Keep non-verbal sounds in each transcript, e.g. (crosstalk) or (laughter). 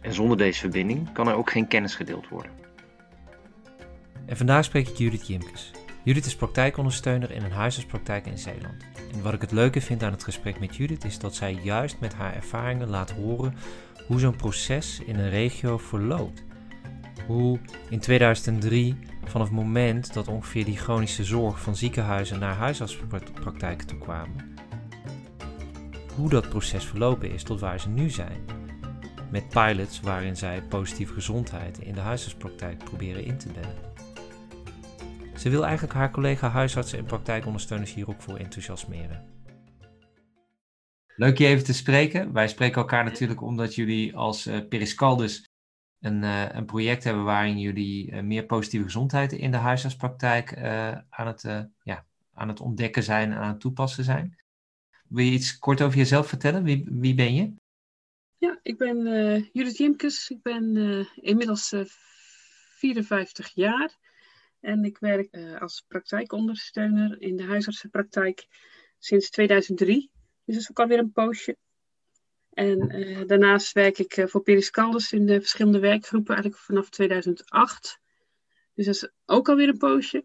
En zonder deze verbinding kan er ook geen kennis gedeeld worden. En vandaag spreek ik Judith Jimkes. Judith is praktijkondersteuner in een huisartspraktijk in Zeeland. En wat ik het leuke vind aan het gesprek met Judith is dat zij juist met haar ervaringen laat horen hoe zo'n proces in een regio verloopt. Hoe in 2003, vanaf het moment dat ongeveer die chronische zorg van ziekenhuizen naar huisartspraktijken toe kwamen, hoe dat proces verlopen is tot waar ze nu zijn met pilots waarin zij positieve gezondheid in de huisartspraktijk proberen in te dennen. Ze wil eigenlijk haar collega huisartsen en praktijkondersteuners hier ook voor enthousiasmeren. Leuk je even te spreken. Wij spreken elkaar natuurlijk omdat jullie als uh, Periscaldus een, uh, een project hebben waarin jullie uh, meer positieve gezondheid in de huisartspraktijk aan, het, ja, aan het ontdekken zijn en aan het toepassen zijn. Wil je iets kort over jezelf vertellen? Wie, wie ben je? Ja, ik ben uh, Judith Jimkes. Ik ben uh, inmiddels uh, 54 jaar. En ik werk als praktijkondersteuner in de huisartsenpraktijk sinds 2003. Dus dat is ook alweer een poosje. En daarnaast werk ik voor Periscaldus in de verschillende werkgroepen, eigenlijk vanaf 2008. Dus dat is ook alweer een poosje.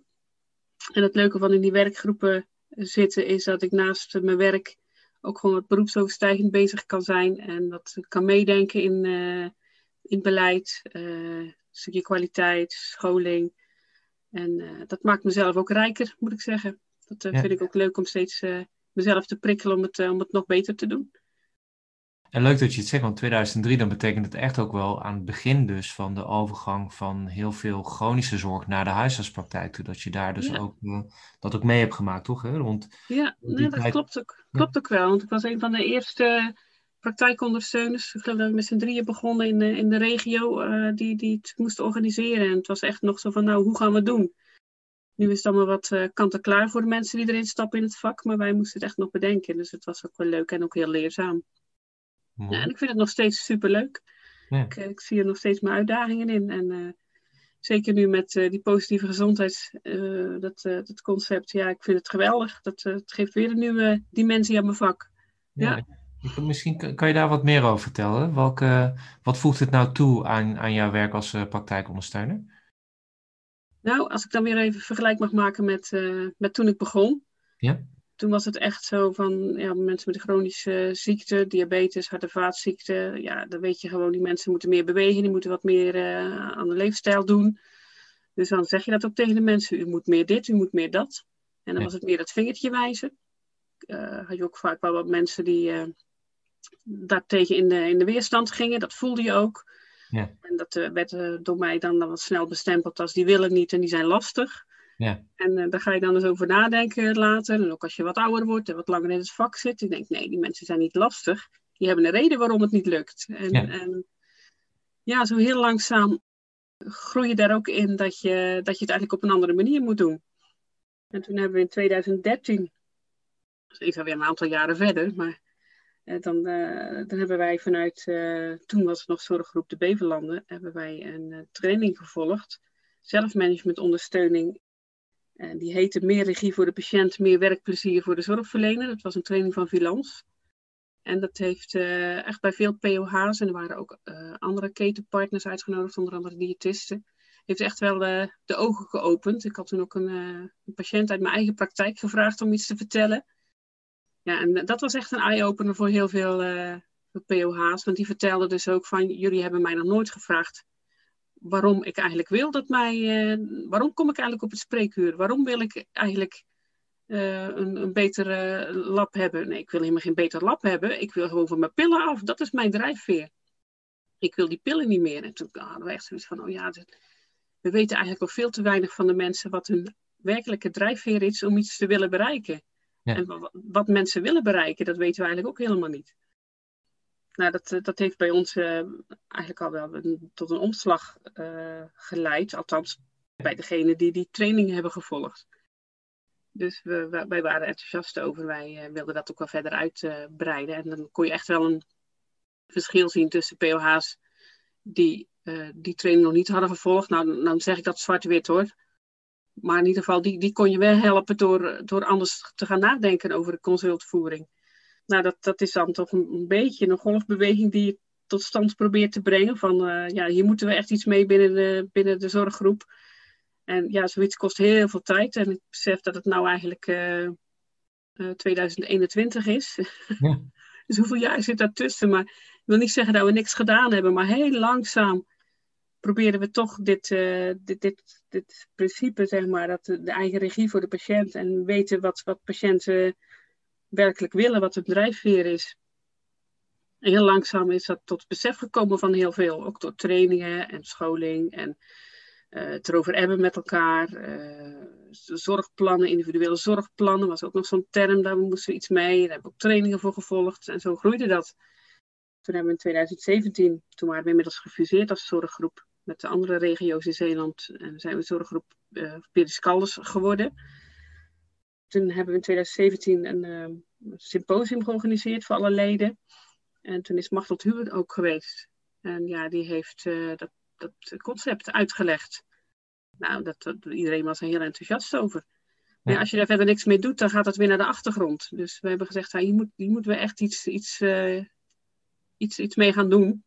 En het leuke van in die werkgroepen zitten is dat ik naast mijn werk ook gewoon wat beroepsoverstijgend bezig kan zijn. En dat kan meedenken in, uh, in beleid, uh, een stukje kwaliteit, scholing. En uh, dat maakt mezelf ook rijker, moet ik zeggen. Dat vind ik ook leuk om steeds mezelf te prikkelen om het, om het nog beter te doen. En leuk dat je het zegt, want 2003, dan betekent het echt ook wel aan het begin dus van de overgang van heel veel chronische zorg naar de huisartspraktijk. Dat je daar dus ook, uh, dat ook mee hebt gemaakt, toch? Hè? Rond ja, nee, dat klopt, ook, klopt ook wel. Want ik was een van de eerste praktijkondersteuners. Ik geloof dat we met z'n drieën begonnen in de, in de regio uh, die, die het moesten organiseren. En het was echt nog zo van, nou, hoe gaan we het doen? Nu is het allemaal wat uh, kant-en-klaar voor de mensen die erin stappen in het vak. Maar wij moesten het echt nog bedenken. Dus het was ook wel leuk en ook heel leerzaam. Ja, en ik vind het nog steeds superleuk. Ja. Ik, eh, ik, zie er nog steeds mijn uitdagingen in. En uh, zeker nu met uh, die positieve gezondheid, uh, dat, dat concept, ja, ik vind het geweldig. Dat, het geeft weer een nieuwe dimensie aan mijn vak. Ja. ja. Misschien kan je daar wat meer over vertellen. Welke, wat voegt het nou toe aan, aan jouw werk als praktijkondersteuner? Nou, als ik dan weer even vergelijk mag maken met, met toen ik begon. Ja toen was het echt zo van ja, mensen met een chronische ziekte, diabetes, hart- en vaatziekten. Ja, dan weet je gewoon, die mensen moeten meer bewegen, die moeten wat meer uh, aan de leefstijl doen. Dus dan zeg je dat ook tegen de mensen, u moet meer dit, u moet meer dat. En dan was het meer dat vingertje wijzen. Uh, had je ook vaak wel wat mensen die uh, daartegen in de, in de weerstand gingen, dat voelde je ook. Ja. En dat werd door mij dan wat snel bestempeld als die willen niet en die zijn lastig. Ja. En uh, daar ga je dan eens over nadenken later. En ook als je wat ouder wordt en wat langer in het vak zit. Je denkt, nee, die mensen zijn niet lastig. Die hebben een reden waarom het niet lukt. En ja, en, ja zo heel langzaam groei je daar ook in dat je, dat je het eigenlijk op een andere manier moet doen. En toen hebben we in 2013, dus ik weer een aantal jaren verder, maar uh, dan, uh, dan hebben wij vanuit, toen was het nog zorggroep de Beverlanden, hebben wij een training gevolgd. Zelfmanagement ondersteuning en die heette Meer regie voor de patiënt, meer werkplezier voor de zorgverlener. Dat was een training van Vilans. En dat heeft uh, echt bij veel POH's, en er waren ook uh, andere ketenpartners uitgenodigd, onder andere diëtisten, heeft echt wel uh, de ogen geopend. Ik had toen ook een, een, patiënt uit mijn eigen praktijk gevraagd om iets te vertellen. Ja, en dat was echt een eye-opener voor heel veel POH's, want die vertelden dus ook van, jullie hebben mij nog nooit gevraagd waarom ik eigenlijk wil dat mij. Uh, waarom kom ik eigenlijk op het spreekuur? Waarom wil ik eigenlijk uh, een, een betere lab hebben? Nee, ik wil helemaal geen beter lab hebben. Ik wil gewoon van mijn pillen af. Dat is mijn drijfveer. Ik wil die pillen niet meer. En toen hadden we echt zoiets van: oh ja, we weten eigenlijk nog veel te weinig van de mensen wat hun werkelijke drijfveer is om iets te willen bereiken. Ja. En wat mensen willen bereiken, dat weten we eigenlijk ook helemaal niet. Nou, dat, dat heeft bij ons eigenlijk al wel tot een omslag geleid. Althans, bij degene die die training hebben gevolgd. Dus we, wij waren enthousiast over. Wij wilden dat ook wel verder uitbreiden. en dan kon je echt wel een verschil zien tussen POH's die die training nog niet hadden gevolgd. Nou, dan zeg ik dat zwart-wit hoor. Maar in ieder geval, die, die kon je wel helpen door, door anders te gaan nadenken over de consultvoering. Nou, dat, dat is dan toch een, beetje een golfbeweging die je tot stand probeert te brengen. Van uh, ja, hier moeten we echt iets mee binnen de, binnen de zorggroep. En ja, zoiets kost heel veel tijd. En ik besef dat het nou eigenlijk uh, uh, 2021 is. (laughs) Ja. dus hoeveel jaar zit daartussen? Maar ik wil niet zeggen dat we niks gedaan hebben, maar heel langzaam proberen we toch dit, dit, dit, dit principe, zeg maar, dat de, eigen regie voor de patiënt en weten wat, wat patiënten werkelijk willen, wat het drijfveer is. En heel langzaam is dat tot besef gekomen van heel veel, ook door trainingen en scholing en uh, het erover hebben met elkaar. Uh, zorgplannen, individuele zorgplannen was ook nog zo'n term, daar moesten we iets mee. Daar hebben we ook trainingen voor gevolgd en zo groeide dat. Toen hebben we in 2017, toen waren we inmiddels gefuseerd als zorggroep met de andere regio's in Zeeland. En zijn we zorggroep uh, geworden. Toen hebben we in 2017 een uh, symposium georganiseerd voor alle leden. En toen is Machtel Huwen ook geweest. En ja, die heeft uh, dat, dat concept uitgelegd. Nou, dat, dat, iedereen was er heel enthousiast over. Maar ja, als je daar verder niks mee doet, dan gaat het weer naar de achtergrond. Dus we hebben gezegd, ja, hier, moet, hier moeten we echt iets, iets, iets, iets mee gaan doen.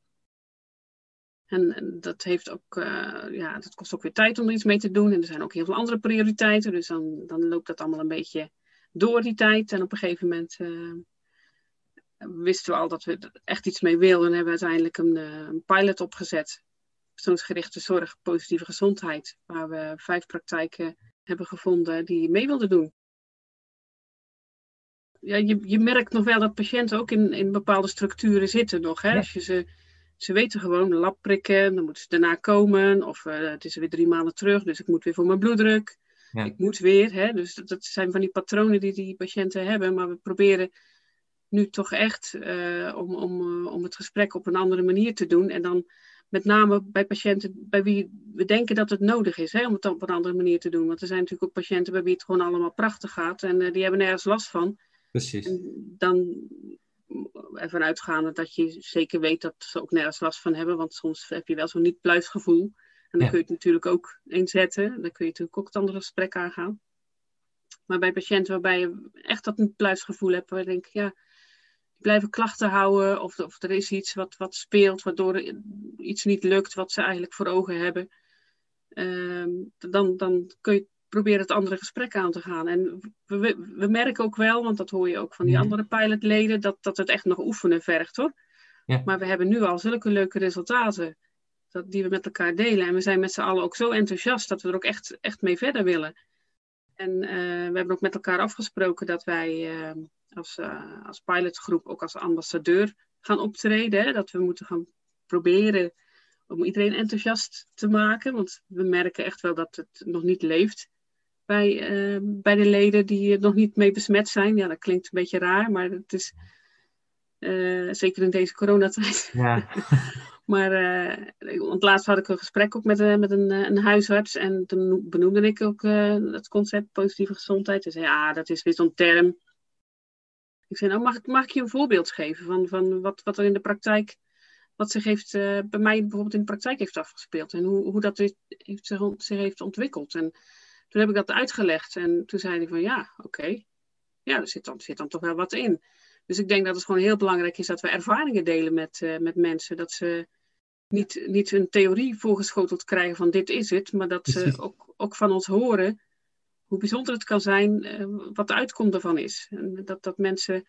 En, dat heeft ook, uh, ja, dat kost ook weer tijd om er iets mee te doen. En er zijn ook heel veel andere prioriteiten. Dus dan, dan loopt dat allemaal een beetje door die tijd. En op een gegeven moment uh, wisten we al dat we er echt iets mee wilden. En hebben we uiteindelijk een, uh, een pilot opgezet. Persoonsgerichte zorg, positieve gezondheid. Waar we vijf praktijken hebben gevonden die mee wilden doen. Ja, je, je merkt nog wel dat patiënten ook in, in bepaalde structuren zitten nog. Hè? Als je ze ze weten gewoon lab prikken, dan moeten ze daarna komen. Of uh, het is weer drie maanden terug, dus ik moet weer voor mijn bloeddruk. Ja. Ik moet weer. Hè? Dus dat, dat, zijn van die patronen die die patiënten hebben. Maar we proberen nu toch echt uh, om, om, uh, om het gesprek op een andere manier te doen. En dan met name bij patiënten bij wie we denken dat het nodig is hè, om het op een andere manier te doen. Want er zijn natuurlijk ook patiënten bij wie het gewoon allemaal prachtig gaat. En die hebben nergens last van. Precies. En dan ervan uitgaande dat je zeker weet dat ze ook nergens last van hebben. Want soms heb je wel zo'n niet-pluisgevoel. En dan kun je het natuurlijk ook inzetten. Dan kun je natuurlijk ook het andere gesprek aangaan. Maar bij patiënten waarbij je echt dat niet-pluisgevoel hebt, waar je denkt, ja, die blijven klachten houden. Of, of er is iets wat, wat speelt, waardoor iets niet lukt wat ze eigenlijk voor ogen hebben. Ehm, dan, dan kun je proberen het andere gesprek aan te gaan. En we, we, merken ook wel, want dat hoor je ook van die andere pilotleden, dat, dat het echt nog oefenen vergt hoor. Ja. Maar we hebben nu al zulke leuke resultaten dat, die we met elkaar delen. En we zijn met z'n allen ook zo enthousiast dat we er ook echt, echt mee verder willen. En uh, we hebben ook met elkaar afgesproken dat wij uh, als, uh, als pilotgroep ook als ambassadeur gaan optreden. Hè? Dat we moeten gaan proberen om iedereen enthousiast te maken. Want we merken echt wel dat het nog niet leeft bij, uh, bij de leden die er nog niet mee besmet zijn. Ja, dat klinkt een beetje raar, maar het is uh, zeker in deze coronatijd. Ja. (laughs) maar uh, want laatst had ik een gesprek ook met, met een, een huisarts en toen benoemde ik ook het concept positieve gezondheid. Hij zei, ja, dat is weer zo'n term. Ik zei, nou mag ik, mag ik je een voorbeeld geven van, van wat, wat er in de praktijk, wat zich heeft, bij mij bijvoorbeeld in de praktijk heeft afgespeeld en hoe, hoe dat heeft, zich, zich heeft ontwikkeld. En toen heb ik dat uitgelegd en toen zei hij van ja, oké, ja, er zit dan, zit dan toch wel wat in. Dus ik denk dat het gewoon heel belangrijk is dat we ervaringen delen met, uh, met mensen. Dat ze niet, niet een theorie voorgeschoteld krijgen van dit is het, maar dat ze ook, ook van ons horen hoe bijzonder het kan zijn, uh, wat de uitkomst ervan is. En dat, dat mensen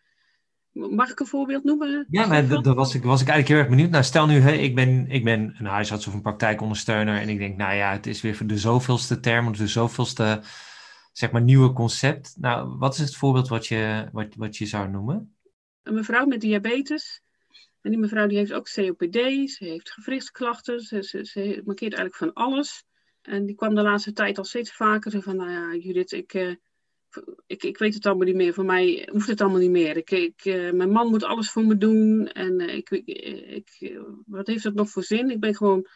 Mag ik een voorbeeld noemen? Ja, maar daar was ik, was ik eigenlijk heel erg benieuwd naar. Stel nu, hè, ik, ben, ik ben een huisarts of een praktijkondersteuner en ik denk, nou ja, het is weer voor de zoveelste term, of de zoveelste, zeg maar, nieuwe concept. Nou, wat is het voorbeeld wat je, wat, wat je zou noemen? Een mevrouw met diabetes. En die mevrouw die heeft ook COPD, ze heeft gewrichtsklachten, ze, ze, ze markeert eigenlijk van alles. En die kwam de laatste tijd al steeds vaker van, nou ja, Judith, ik... Ik, ik weet het allemaal niet meer. Voor mij hoeft het allemaal niet meer. Ik, ik, mijn man moet alles voor me doen. En ik, ik, wat heeft dat nog voor zin? Ik ben gewoon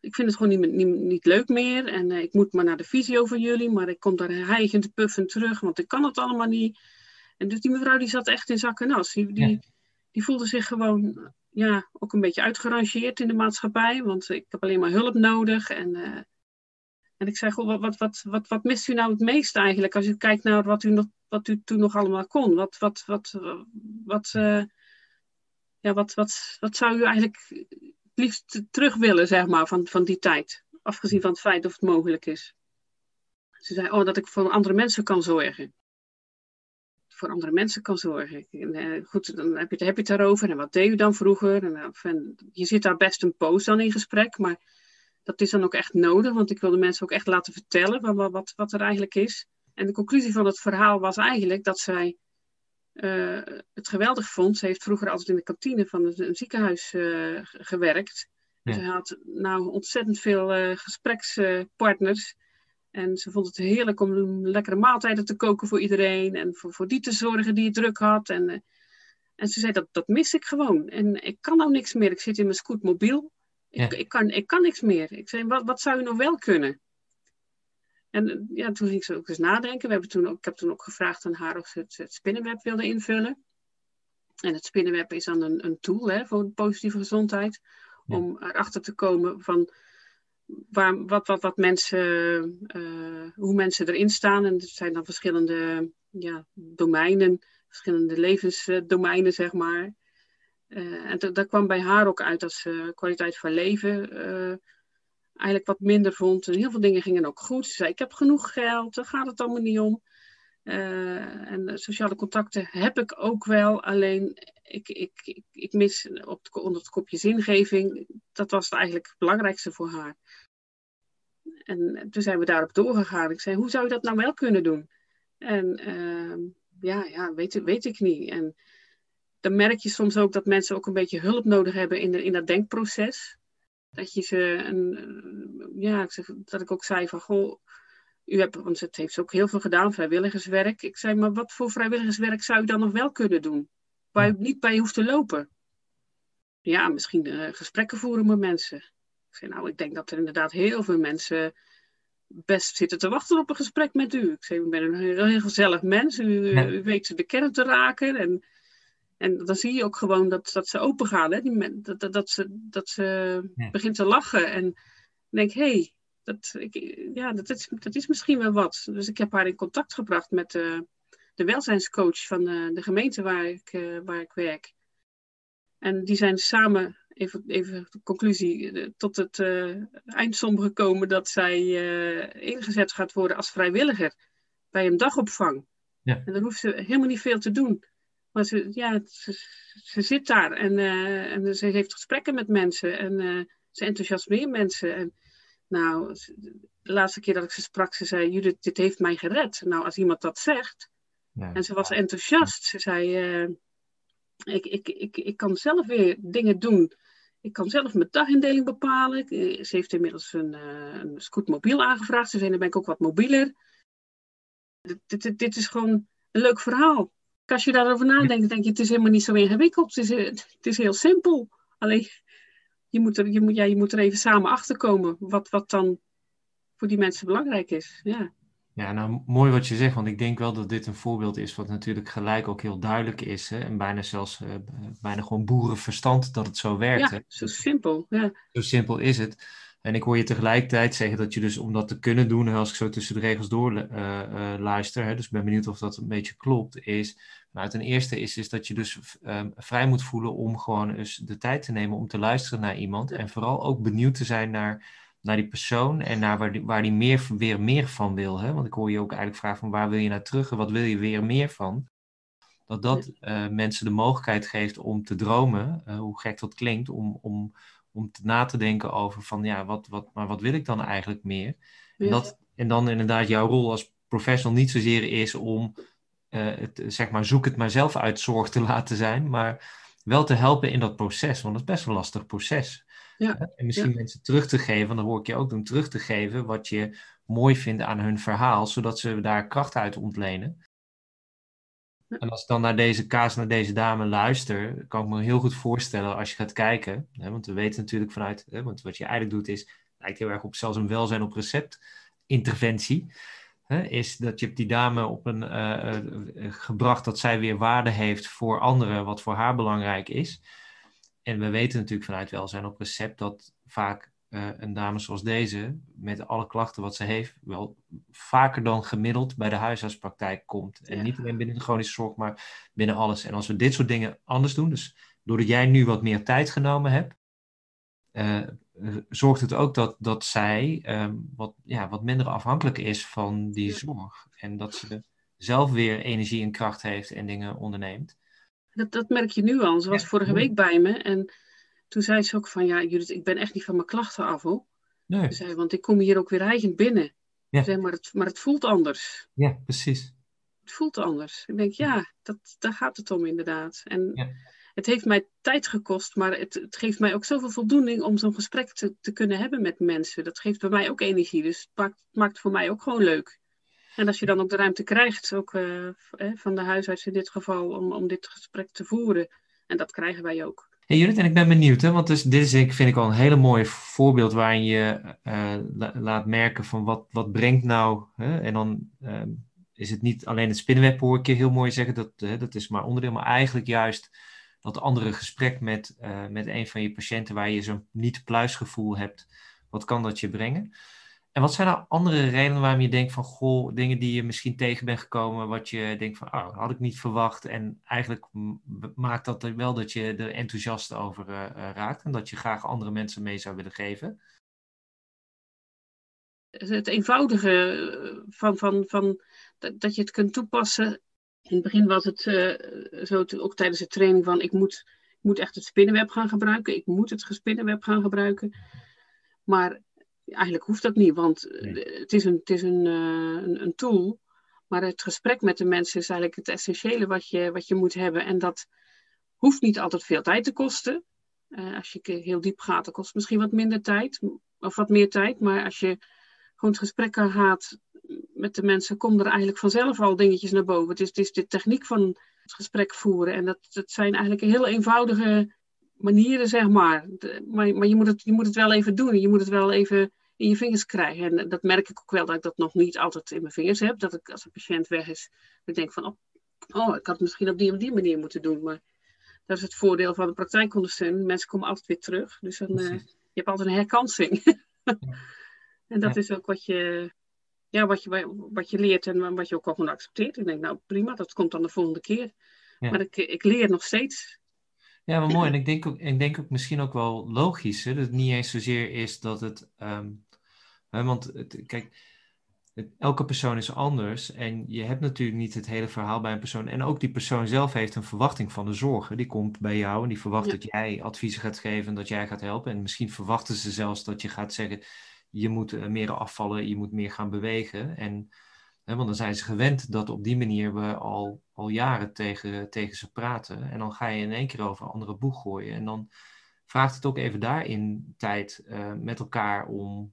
ik vind het gewoon niet, niet, niet leuk meer. En ik moet maar naar de visio voor jullie. Maar ik kom daar hijgend puffend terug, want ik kan het allemaal niet. En dus die mevrouw die zat echt in zak en as. Die, die, die, voelde zich gewoon ja, ook een beetje uitgerangeerd in de maatschappij. Want ik heb alleen maar hulp nodig. En, en ik zeg, goh, wat, wat, wat, wat, mist u nou het meest eigenlijk? Als u kijkt naar wat u, nog, wat u toen nog allemaal kon. Wat, wat, wat, wat, uh, ja, wat, wat, wat zou u eigenlijk het liefst terug willen, zeg maar, van, van die tijd? Afgezien van het feit of het mogelijk is. Ze zei, oh, dat ik voor andere mensen kan zorgen voor andere mensen kan zorgen. En, uh, goed, dan heb je, heb je het daarover. En wat deed u dan vroeger? En, en, je zit daar best een poos dan in gesprek, maar dat is dan ook echt nodig, want ik wil de mensen ook echt laten vertellen wat, wat, wat er eigenlijk is. En de conclusie van het verhaal was eigenlijk dat zij uh, het geweldig vond. Ze heeft vroeger altijd in de kantine van een, ziekenhuis uh, gewerkt. Ja. Ze had nou ontzettend veel gesprekspartners. En ze vond het heerlijk om lekkere maaltijden te koken voor iedereen. En voor, voor die te zorgen die het druk had. En, en ze zei, dat, dat mis ik gewoon. En ik kan nou niks meer. Ik zit in mijn scootmobiel. Ik, ik, kan, ik kan niks meer. Ik zei, wat, wat zou je nog wel kunnen? En eh, ja, toen ging ze ook eens nadenken. We hebben toen ook, ik heb toen ook gevraagd aan haar of ze het, het spinnenweb wilde invullen. En het spinnenweb is dan een, een tool hè, voor positieve gezondheid. Om erachter te komen van waar, wat, wat, wat mensen, uh, hoe mensen erin staan. En er zijn dan verschillende ja, domeinen, verschillende levensdomeinen, zeg maar. Uh, en daar kwam bij haar ook uit dat ze kwaliteit van leven uh, eigenlijk wat minder vond. En heel veel dingen gingen ook goed. Ze zei, ik heb genoeg geld, daar gaat het allemaal niet om. en sociale contacten heb ik ook wel, alleen ik, ik, ik, ik mis op het, onder het kopje zingeving. Dat was eigenlijk het belangrijkste voor haar. En toen zijn we daarop doorgegaan. Ik zei, hoe zou je dat nou wel kunnen doen? En uh, ja, ja weet, weet ik niet. En dan merk je soms ook dat mensen ook een beetje hulp nodig hebben in, de, in dat denkproces. Dat je ze, een, ja, ik zeg, dat ik ook zei van, goh, u hebt, want het heeft ook heel veel gedaan, vrijwilligerswerk. Ik zei, maar wat voor vrijwilligerswerk zou u dan nog wel kunnen doen? Waar u niet bij hoeft te lopen? Ja, misschien uh, gesprekken voeren met mensen. Ik zei, nou, ik denk dat er inderdaad heel veel mensen best zitten te wachten op een gesprek met u. Ik zei, ik ben een heel, heel gezellig mens. U, u, weet de kern te raken. En, en dan zie je ook gewoon dat, dat ze open gaan. Hè? Die, dat, dat, dat ze, dat ze begint te lachen. En denk, hé, hey, dat, ja, dat, is, dat is misschien wel wat. Dus ik heb haar in contact gebracht met de, de welzijnscoach van de, de gemeente waar ik, uh, waar ik werk. En die zijn samen even, even de conclusie, eh, tot het uh, eindsom gekomen dat zij ingezet gaat worden als vrijwilliger bij een dagopvang. Ja. En dan hoeft ze helemaal niet veel te doen. Maar ze, ja, ze, ze zit daar en, uh, en ze heeft gesprekken met mensen en ze enthousiasmeert mensen. En, nou, de laatste keer dat ik ze sprak, ze zei: Judith, dit heeft mij gered. Nou, als iemand dat zegt. Ja. En ze was enthousiast. Ze zei: ik, ik, ik, ik kan zelf weer dingen doen ik kan zelf mijn dagindeling bepalen. Eh, ze heeft inmiddels een, uh, een scootmobiel aangevraagd. Ze zei, dan ben ik ook wat mobieler. Dit, dit, dit, is gewoon een leuk verhaal. Als je daarover nadenkt, denk je, het is helemaal niet zo ingewikkeld. Het is, eh, het is heel simpel. Alleen, je moet, er, je, moet, ja, je moet er even samen achter komen wat, wat dan voor die mensen belangrijk is. Ja. Ja, nou mooi wat je zegt, want ik denk wel dat dit een voorbeeld is wat natuurlijk gelijk ook heel duidelijk is. Hè? En bijna zelfs uh, bijna gewoon boerenverstand dat het zo werkt. Ja, zo simpel. Ja. Zo simpel is het. En ik hoor je tegelijkertijd zeggen dat je dus om dat te kunnen doen, als ik zo tussen de regels door uh, uh, luister, hè, dus ik ben benieuwd of dat een beetje klopt, is, nou ten eerste is, is dat je dus um, vrij moet voelen om gewoon eens de tijd te nemen om te luisteren naar iemand en vooral ook benieuwd te zijn naar naar die persoon en naar waar die, waar die meer, weer meer van wil. Hè? Want ik hoor je ook eigenlijk vragen van waar wil je naar terug en wat wil je weer meer van? Dat dat uh, mensen de mogelijkheid geeft om te dromen, uh, hoe gek dat klinkt, om, om, om te na te denken over van ja, wat, wat, maar wat wil ik dan eigenlijk meer? En, dat, en dan inderdaad jouw rol als professional niet zozeer is om het, zeg maar, zoek het maar zelf uit zorg te (laughs) laten zijn, maar wel te helpen in dat proces, want dat is best een lastig proces. Ja. En misschien mensen terug te geven, want dan hoor ik je ook doen, terug te geven wat je mooi vindt aan hun verhaal, zodat ze daar kracht uit ontlenen. En als ik dan naar deze kaas, naar deze dame luister, kan ik me heel goed voorstellen als je gaat kijken. Hè, want we weten natuurlijk vanuit, hè, want wat je eigenlijk doet is, lijkt heel erg op zelfs een welzijn op recept interventie. Hè, is dat je die dame op een uh, gebracht dat zij weer waarde heeft voor anderen, wat voor haar belangrijk is. En we weten natuurlijk vanuit welzijn op recept dat vaak uh, een dame zoals deze, met alle klachten wat ze heeft, wel vaker dan gemiddeld bij de huisartspraktijk komt. En niet alleen binnen de chronische zorg, maar binnen alles. En als we dit soort dingen anders doen, dus doordat jij nu wat meer tijd genomen hebt, uh, zorgt het ook dat, dat zij um, wat, ja, wat minder afhankelijk is van die zorg. En dat ze zelf weer energie en kracht heeft en dingen onderneemt. Dat, dat merk je nu al. Ze was vorige week bij me en toen zei ze ook van, ja Judith, ik ben echt niet van mijn klachten af hoor. Nee. Ze zei, want ik kom hier ook weer eigen binnen. Ja. Zei, maar, het, maar het voelt anders. Ja, precies. Het voelt anders. Ik denk, ja, dat, daar gaat het om inderdaad. En ja. Het heeft mij tijd gekost, maar het, het geeft mij ook zoveel voldoening om zo'n gesprek te, kunnen hebben met mensen. Dat geeft bij mij ook energie, dus het maakt, maakt voor mij ook gewoon leuk. En als je dan ook de ruimte krijgt, ook uh, van de huisarts in dit geval, om, om dit gesprek te voeren. En dat krijgen wij ook. Hey Judith, en ik ben benieuwd, hè, want dus, dit is ik, vind ik al een hele mooi voorbeeld waarin je uh, laat merken van wat, wat brengt nou, hè, en dan uh, is het niet alleen het spinnenweb hoor ik je heel mooi zeggen, dat, dat is maar onderdeel, maar eigenlijk juist dat andere gesprek met, uh, met een van je patiënten waar je zo'n niet-pluisgevoel hebt, wat kan dat je brengen? En wat zijn nou andere redenen waarom je denkt van, goh, dingen die je misschien tegen bent gekomen, wat je denkt van, oh, had ik niet verwacht. En eigenlijk maakt dat wel dat je er enthousiast over uh, raakt en dat je graag andere mensen mee zou willen geven? Het eenvoudige eh, van, van, van dat je het kunt toepassen. In het begin was het uh, zo, ook tijdens de training van, ik moet, ik moet echt het spinnenweb gaan gebruiken. Ik moet het spinnenweb gaan gebruiken. Maar eigenlijk hoeft dat niet, want eh, het is, een, het is een, uh, een, een, tool. Maar het gesprek met de mensen is eigenlijk het essentiële wat je, wat je moet hebben. En dat hoeft niet altijd veel tijd te kosten. Uh, als je heel diep gaat, dan kost het misschien wat minder tijd. Of wat meer tijd. Maar als je gewoon het gesprek gaat met de mensen, komen er eigenlijk vanzelf al dingetjes naar boven. Het is, het is de techniek van het gesprek voeren. En dat, dat zijn eigenlijk heel eenvoudige manieren, zeg maar. maar maar je, moet het, je moet het wel even doen. Je moet het wel even in je vingers krijgen. En dat merk ik ook wel dat ik dat nog niet altijd in mijn vingers heb. Dat ik als een patiënt weg is, ik denk van, oh, oh ik had het misschien op die en die manier moeten doen. Maar dat is het voordeel van de praktijkondersteuning. Mensen komen altijd weer terug. Dus dan, uh, je hebt altijd een herkansing. (laughs) en dat is ook wat je, ja, wat, je, wat je leert en wat je ook al gewoon accepteert. Ik denk, nou prima, dat komt dan de volgende keer. Maar ik, ik leer nog steeds. Ja, maar mooi. En ik denk ook, ik denk ook misschien ook wel logisch. Hè? Dat het niet eens zozeer is dat het um, want het, kijk, elke persoon is anders en je hebt natuurlijk niet het hele verhaal bij een persoon. En ook die persoon zelf heeft een verwachting van de zorgen. Die komt bij jou en die verwacht dat jij adviezen gaat geven en dat jij gaat helpen. En misschien verwachten ze zelfs dat je gaat zeggen, je moet eh, meer afvallen, je moet meer gaan bewegen. En, hè, want dan zijn ze gewend dat op die manier we al, al jaren tegen, tegen ze praten. En dan ga je in één keer over een andere boeg gooien. En dan vraagt het ook even daarin tijd uh, met elkaar om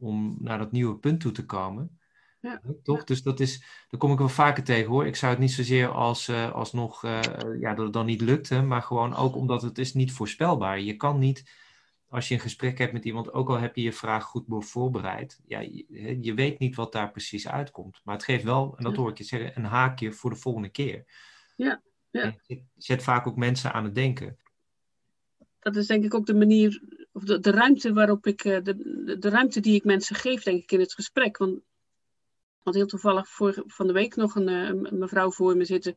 om naar dat nieuwe punt toe te komen. Ja, toch? Dus dat is, daar kom ik wel vaker tegen hoor. Ik zou het niet zozeer als, uh, als nog, uh, ja, dat het dan niet lukte, maar gewoon ook omdat het is niet voorspelbaar. Je kan niet, als je een gesprek hebt met iemand, ook al heb je je vraag goed voorbereid, ja, je, je weet niet wat daar precies uitkomt. Maar het geeft wel, en dat hoor ik je zeggen, een haakje voor de volgende keer. Ja, ja. Het zet vaak ook mensen aan het denken. Dat is denk ik ook de manier of de, de ruimte waarop ik, eh, de, de ruimte die ik mensen geef, denk ik, in het gesprek. Want had heel toevallig voor, van de week nog een, eh, een, mevrouw voor me zitten.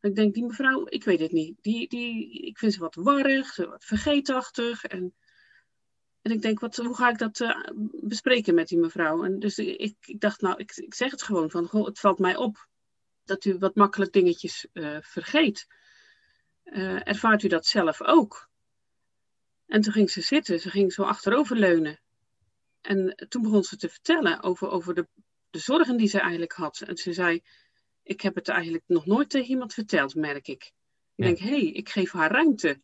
Ik denk, die mevrouw, ik weet het niet. Die, die, ik vind ze wat warrig, wat vergeetachtig. En, en ik denk, wat, hoe ga ik dat uh, bespreken met die mevrouw? En dus ik, ik dacht, nou, ik, ik zeg het gewoon van, goh, het valt mij op dat u wat makkelijk dingetjes uh, vergeet. Uh, ervaart u dat zelf ook? En toen ging ze zitten, ze ging zo achteroverleunen. En toen begon ze te vertellen over, over de, de zorgen die ze eigenlijk had. En ze zei, ik heb het eigenlijk nog nooit tegen iemand verteld, merk ik. Ik denk, hé, hey, ik geef haar ruimte.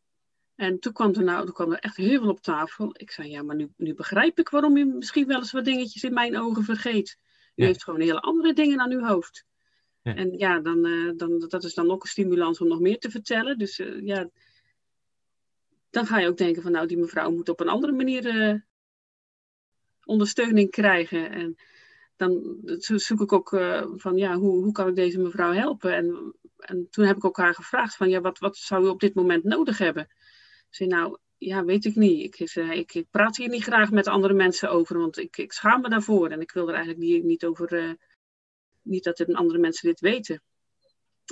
En toen kwam er nou, toen kwam er echt heel veel op tafel. Ik zei, ja, maar nu, nu begrijp ik waarom u misschien wel eens wat dingetjes in mijn ogen vergeet. U heeft gewoon hele andere dingen aan uw hoofd. Ja. En ja, dan, uh, dan, dat is dan ook een stimulans om nog meer te vertellen. Dus uh, ja, dan ga je ook denken van nou, die mevrouw moet op een andere manier uh, ondersteuning krijgen. En dan zoek ik ook van ja, hoe, hoe kan ik deze mevrouw helpen? En, en toen heb ik ook haar gevraagd van ja, wat, wat zou u op dit moment nodig hebben? Ze zei nou, ja, weet ik niet. Ik, zei, ik, ik, praat hier niet graag met andere mensen over, want ik, ik schaam me daarvoor. En ik wil er eigenlijk niet, niet over, niet dat het andere mensen dit weten.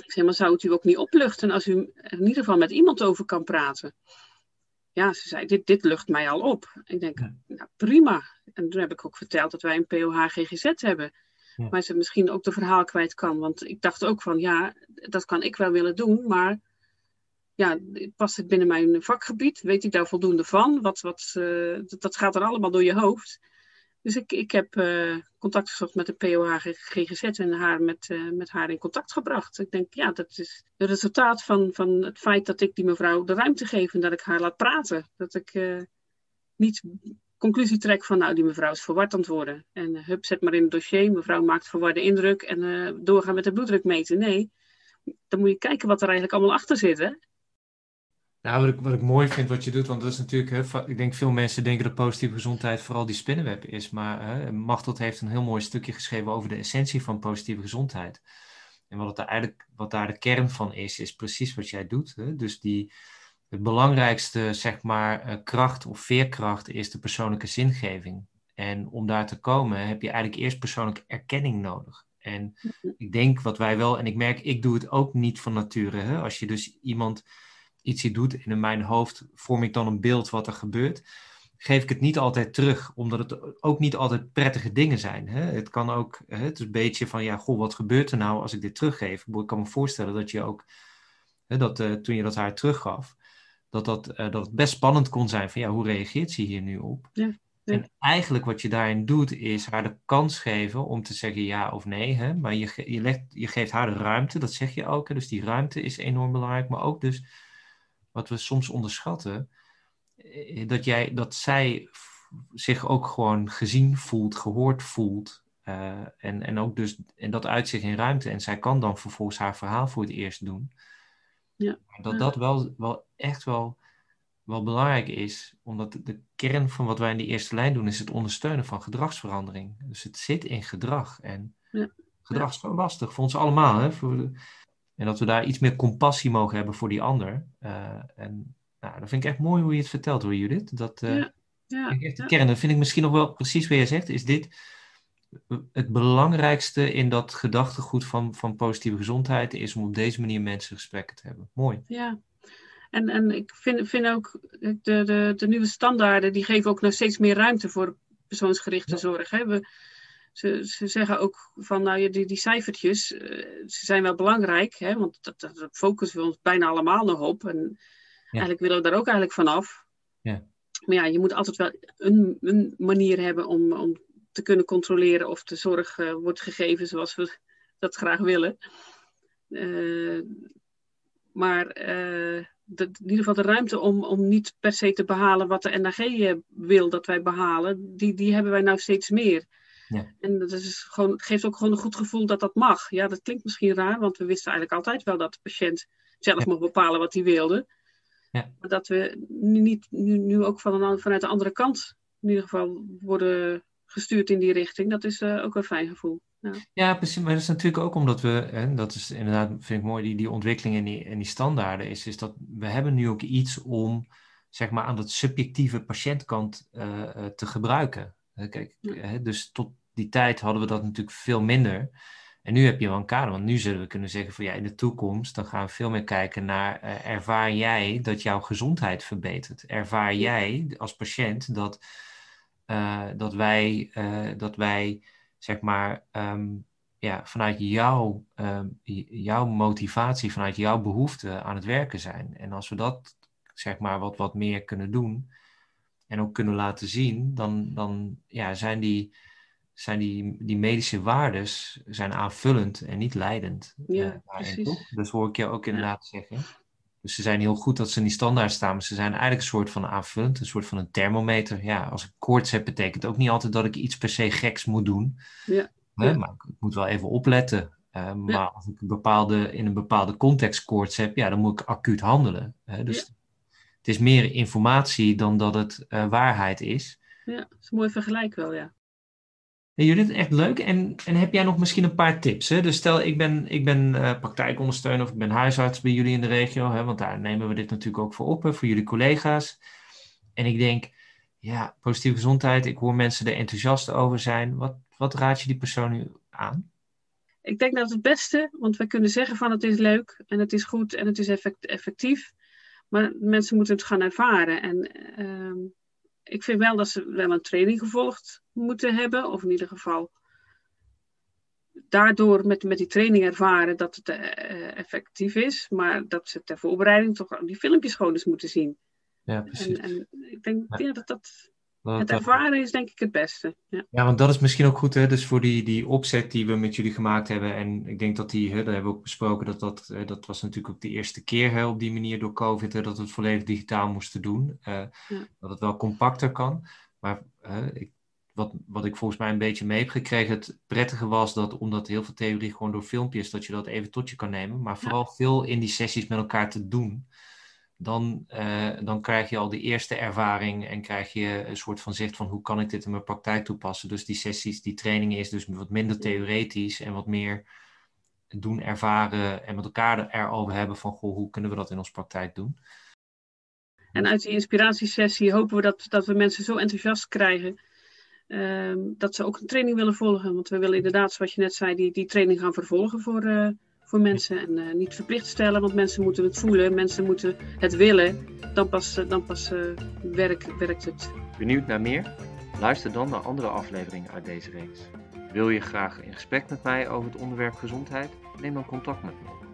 Ik zei, maar zou het u ook niet opluchten als u er in ieder geval met iemand over kan praten? Ja, ze zei, dit, dit lucht mij al op. Ik denk, nou prima. En toen heb ik ook verteld dat wij een POH GGZ hebben. Ja. Maar ze misschien ook de verhaal kwijt kan. Want ik dacht ook van, ja, dat kan ik wel willen doen, maar ja, past het binnen mijn vakgebied? Weet ik daar voldoende van? Wat, wat, uh, dat gaat er allemaal door je hoofd. Dus ik, ik heb uh, contact gezocht met de POH GGZ en haar met, uh, met haar in contact gebracht. Ik denk, ja, dat is het resultaat van, van het feit dat ik die mevrouw de ruimte geef en dat ik haar laat praten. Dat ik niet conclusie trek van, nou, die mevrouw is verward aan het worden. En hup, zet maar in het dossier, mevrouw maakt verwarde indruk en doorgaan met de bloeddruk meten. Nee, dan moet je kijken wat er eigenlijk allemaal achter zit, hè. Nou, wat ik, wat ik mooi vind wat je doet, want dat is natuurlijk, hè, ik denk veel mensen denken dat positieve gezondheid vooral die spinnenweb is, maar hè, Machteld heeft een heel mooi stukje geschreven over de essentie van positieve gezondheid. En wat, het daar eigenlijk, wat daar de kern van is, is precies wat jij doet. Hè? Dus die, het belangrijkste, zeg maar, eh, kracht of veerkracht is de persoonlijke zingeving. En om daar te komen heb je eigenlijk eerst persoonlijke erkenning nodig. En ik denk wat wij wel, en ik merk, ik doe het ook niet van nature. Hè? Als je dus iemand ietsje doet en in mijn hoofd vorm ik dan een beeld wat er gebeurt, geef ik het niet altijd terug, omdat het ook niet altijd prettige dingen zijn. Hè? Het kan ook, hè, het is een beetje van, ja, goh, wat gebeurt er nou als ik dit teruggeef? Ik kan me voorstellen dat je ook, hè, dat uh, toen je dat haar teruggaf, dat, dat, uh, dat het best spannend kon zijn van, ja, hoe reageert ze hier nu op? Ja. Ja. En eigenlijk wat je daarin doet, is haar de kans geven om te zeggen ja of nee. Hè? Maar je, je, legt, je geeft haar de ruimte, dat zeg je ook. Hè? Dus die ruimte is enorm belangrijk. Maar ook dus wat we soms onderschatten, eh, dat, jij, dat zij zich ook gewoon gezien voelt, gehoord voelt. Uh, en, en, ook dus, en dat uit zich in ruimte. En zij kan dan vervolgens haar verhaal voor het eerst doen. Ja. Dat dat wel, wel echt wel, wel belangrijk is. Omdat de, kern van wat wij in die eerste lijn doen, is het ondersteunen van gedragsverandering. Dus het zit in gedrag. En ja. gedrag is gewoon lastig voor ons allemaal. Hè? Voor de, en dat we daar iets meer compassie mogen hebben voor die ander. Uh, en nou, dat vind ik echt mooi hoe je het vertelt hoor, Judith. Dat uh, ja, ja, vind ik echt de kern. Dat vind ik misschien nog wel precies wat je zegt. Is dit het belangrijkste in dat gedachtegoed van, van positieve gezondheid? Is om op deze manier mensen gesprekken te hebben. Mooi. Ja. En, en ik vind, vind ook de, de, de nieuwe standaarden, die geven ook nog steeds meer ruimte voor persoonsgerichte zorg. Hè? We, ze, ze zeggen ook van, nou ja, die, die cijfertjes, uh, ze zijn wel belangrijk, hè, want dat, dat, focussen we ons bijna allemaal nog op. En eigenlijk willen we daar ook eigenlijk vanaf. Ja. Maar ja, je moet altijd wel een, een manier hebben om, om te kunnen controleren of de zorg uh, wordt gegeven zoals we dat graag willen. Uh, maar de, in ieder geval de ruimte om, om niet per se te behalen wat de NAG wil dat wij behalen, die, die hebben wij nou steeds meer. Ja. En dat is gewoon, geeft ook gewoon een goed gevoel dat dat mag. Ja, dat klinkt misschien raar, want we wisten eigenlijk altijd wel dat de patiënt zelf ja. mocht bepalen wat hij wilde. Ja. Maar dat we nu, niet, nu, nu ook van vanuit de andere kant in ieder geval worden gestuurd in die richting, dat is uh, ook een fijn gevoel. Ja. ja, precies. Maar dat is natuurlijk ook omdat we, en dat is inderdaad, vind ik mooi, die, die ontwikkeling en die, en die standaarden, is, is dat we hebben nu ook iets om, zeg maar, aan de subjectieve patiëntkant uh, uh, te gebruiken. Kijk, ja. dus tot die tijd hadden we dat natuurlijk veel minder. En nu heb je wel een kader, want nu zullen we kunnen zeggen van ja, in de toekomst dan gaan we veel meer kijken naar uh, ervaar jij dat jouw gezondheid verbetert? Ervaar jij als patiënt dat, uh, dat, wij, uh, dat wij zeg maar um, ja, vanuit jouw, um, jouw motivatie, vanuit jouw behoefte aan het werken zijn? En als we dat zeg maar wat, wat meer kunnen doen en ook kunnen laten zien, dan, dan ja, zijn die zijn die, die medische waardes zijn aanvullend en niet leidend. Ja, uh, precies. Dus hoor ik je ook inderdaad ja. zeggen. Dus ze zijn heel goed dat ze niet standaard staan, maar ze zijn eigenlijk een soort van aanvullend, een soort van een thermometer. Ja, als ik koorts heb, betekent ook niet altijd dat ik iets per se geks moet doen. Ja. Hè? Maar ik moet wel even opletten. Uh, maar als ik een bepaalde, in een bepaalde context koorts heb, ja, dan moet ik acuut handelen. Hè? Dus het is meer informatie dan dat het uh, waarheid is. Ja, dat is een mooi vergelijk wel, ja. Hey Judith, echt leuk. En, en heb jij nog misschien een paar tips? Hè? Dus stel, ik ben, ik ben uh, praktijkondersteuner of ik ben huisarts bij jullie in de regio, hè? want daar nemen we dit natuurlijk ook voor op, hè, voor jullie collega's. En ik denk, ja, positieve gezondheid, ik hoor mensen er enthousiast over zijn. Wat, wat raad je die persoon nu aan? Ik denk dat het beste, want we kunnen zeggen van het is leuk en het is goed en het is effectief. Maar mensen moeten het gaan ervaren. En uh, ik vind wel dat ze wel een training gevolgd moeten hebben, of in ieder geval daardoor met, met die training ervaren dat het uh, effectief is, maar dat ze ter voorbereiding toch die filmpjes gewoon eens moeten zien. Ja, precies. En, en ik denk ja. dat dat het ervaren is denk ik het beste. Ja. ja, want dat is misschien ook goed, hè? dus voor die, die opzet die we met jullie gemaakt hebben. En ik denk dat die, hè, daar hebben we ook besproken, dat dat, dat was natuurlijk ook de eerste keer hè, op die manier door COVID, hè, dat we het volledig digitaal moesten doen. Uh, ja. Dat het wel compacter kan. Maar uh, ik, wat, wat ik volgens mij een beetje mee heb gekregen, het prettige was dat, omdat heel veel theorie gewoon door filmpjes, dat je dat even tot je kan nemen. Maar vooral veel in die sessies met elkaar te doen dan, uh, dan krijg je al de eerste ervaring en krijg je een soort van zicht van hoe kan ik dit in mijn praktijk toepassen. Dus die sessies, die training is dus wat minder theoretisch en wat meer doen ervaren en met elkaar erover hebben van goh, hoe kunnen we dat in onze praktijk doen. En uit die inspiratiesessie hopen we dat, dat we mensen zo enthousiast krijgen uh, dat ze ook een training willen volgen. Want we willen inderdaad, zoals je net zei, die, die training gaan vervolgen voor, uh, voor mensen. En uh, niet verplicht stellen, want mensen moeten het voelen, mensen moeten het willen. Dan pas, uh, dan pas uh, werk, werkt het. Benieuwd naar meer? Luister dan naar andere afleveringen uit deze reeks. Wil je graag in gesprek met mij over het onderwerp gezondheid? Neem dan contact met me.